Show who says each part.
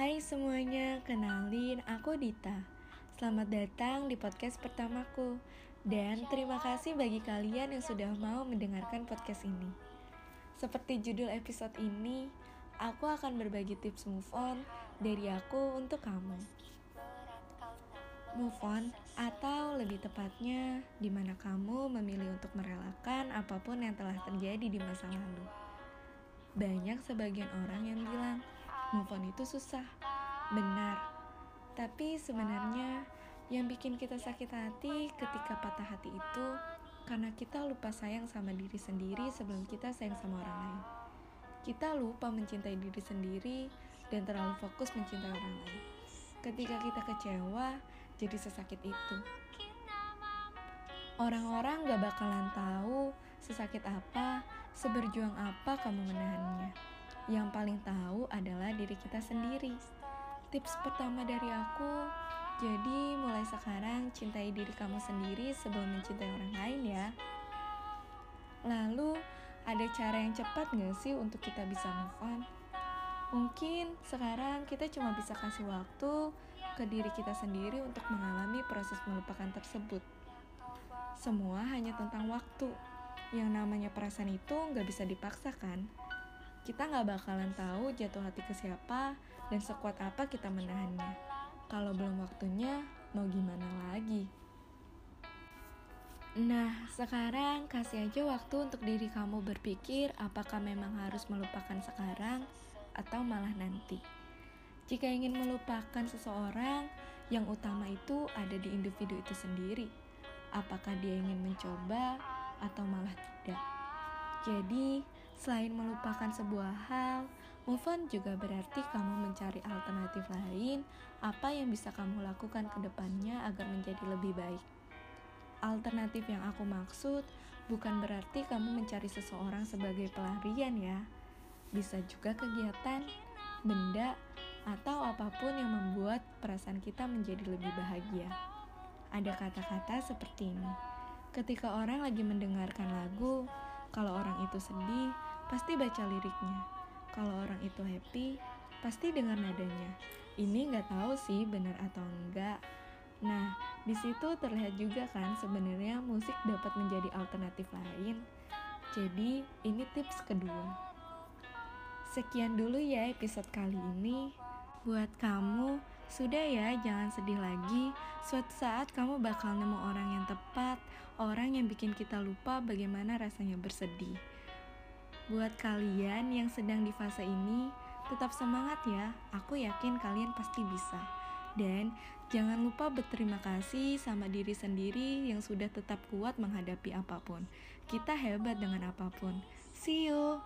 Speaker 1: Hai semuanya, kenalin aku Dita. Selamat datang di podcast pertamaku. Dan terima kasih bagi kalian yang sudah mau mendengarkan podcast ini. Seperti judul episode ini, aku akan berbagi tips move on dari aku untuk kamu. Move on, atau lebih tepatnya, di mana kamu memilih untuk merelakan apa pun yang telah terjadi di masa lalu. Banyak sebagian orang yang bilang, move on itu susah. Benar. Tapi sebenarnya yang bikin kita sakit hati ketika patah hati itu karena kita lupa sayang sama diri sendiri sebelum kita sayang sama orang lain. Kita lupa mencintai diri sendiri dan terlalu fokus mencintai orang lain. Ketika kita kecewa, jadi sesakit itu. Orang-orang gak bakalan tahu sesakit apa, seberjuang apa kamu menahannya. Yang paling tahu adalah diri kita sendiri. Tips pertama dari aku, jadi mulai sekarang cintai diri kamu sendiri sebelum mencintai orang lain ya. Lalu, ada cara yang cepat gak sih untuk kita bisa move on? Mungkin sekarang kita cuma bisa kasih waktu ke diri kita sendiri untuk mengalami proses melupakan tersebut. Semua hanya tentang waktu. Yang namanya perasaan itu nggak bisa dipaksakan. Kita nggak bakalan tahu jatuh hati ke siapa dan sekuat apa kita menahannya. Kalau belum waktunya, mau gimana lagi? Nah, sekarang kasih aja waktu untuk diri kamu berpikir apakah memang harus melupakan sekarang atau malah nanti. Jika ingin melupakan seseorang, yang utama itu ada di individu itu sendiri. Apakah dia ingin mencoba atau malah tidak? Jadi, selain melupakan sebuah hal, move on juga berarti kamu mencari alternatif lain apa yang bisa kamu lakukan ke depannya agar menjadi lebih baik. Alternatif yang aku maksud bukan berarti kamu mencari seseorang sebagai pelarian ya. Bisa juga kegiatan, benda, atau apa pun yang membuat perasaan kita menjadi lebih bahagia. Ada kata-kata seperti ini. Ketika orang lagi mendengarkan lagu, kalau orang itu sedih, pasti baca liriknya. Kalau orang itu happy, pasti dengar nadanya. Ini nggak tahu sih benar atau enggak. Nah, di situ terlihat juga kan sebenarnya musik dapat menjadi alternatif lain. Jadi, ini tips kedua. Sekian dulu ya episode kali ini. Buat kamu, sudah ya, jangan sedih lagi. Suatu saat kamu bakal nemu orang yang tepat, orang yang bikin kita lupa bagaimana rasanya bersedih. Buat kalian yang sedang di fase ini, tetap semangat ya. Aku yakin kalian pasti bisa. Dan jangan lupa berterima kasih sama diri sendiri yang sudah tetap kuat menghadapi apa pun. Kita hebat dengan apa pun. See you.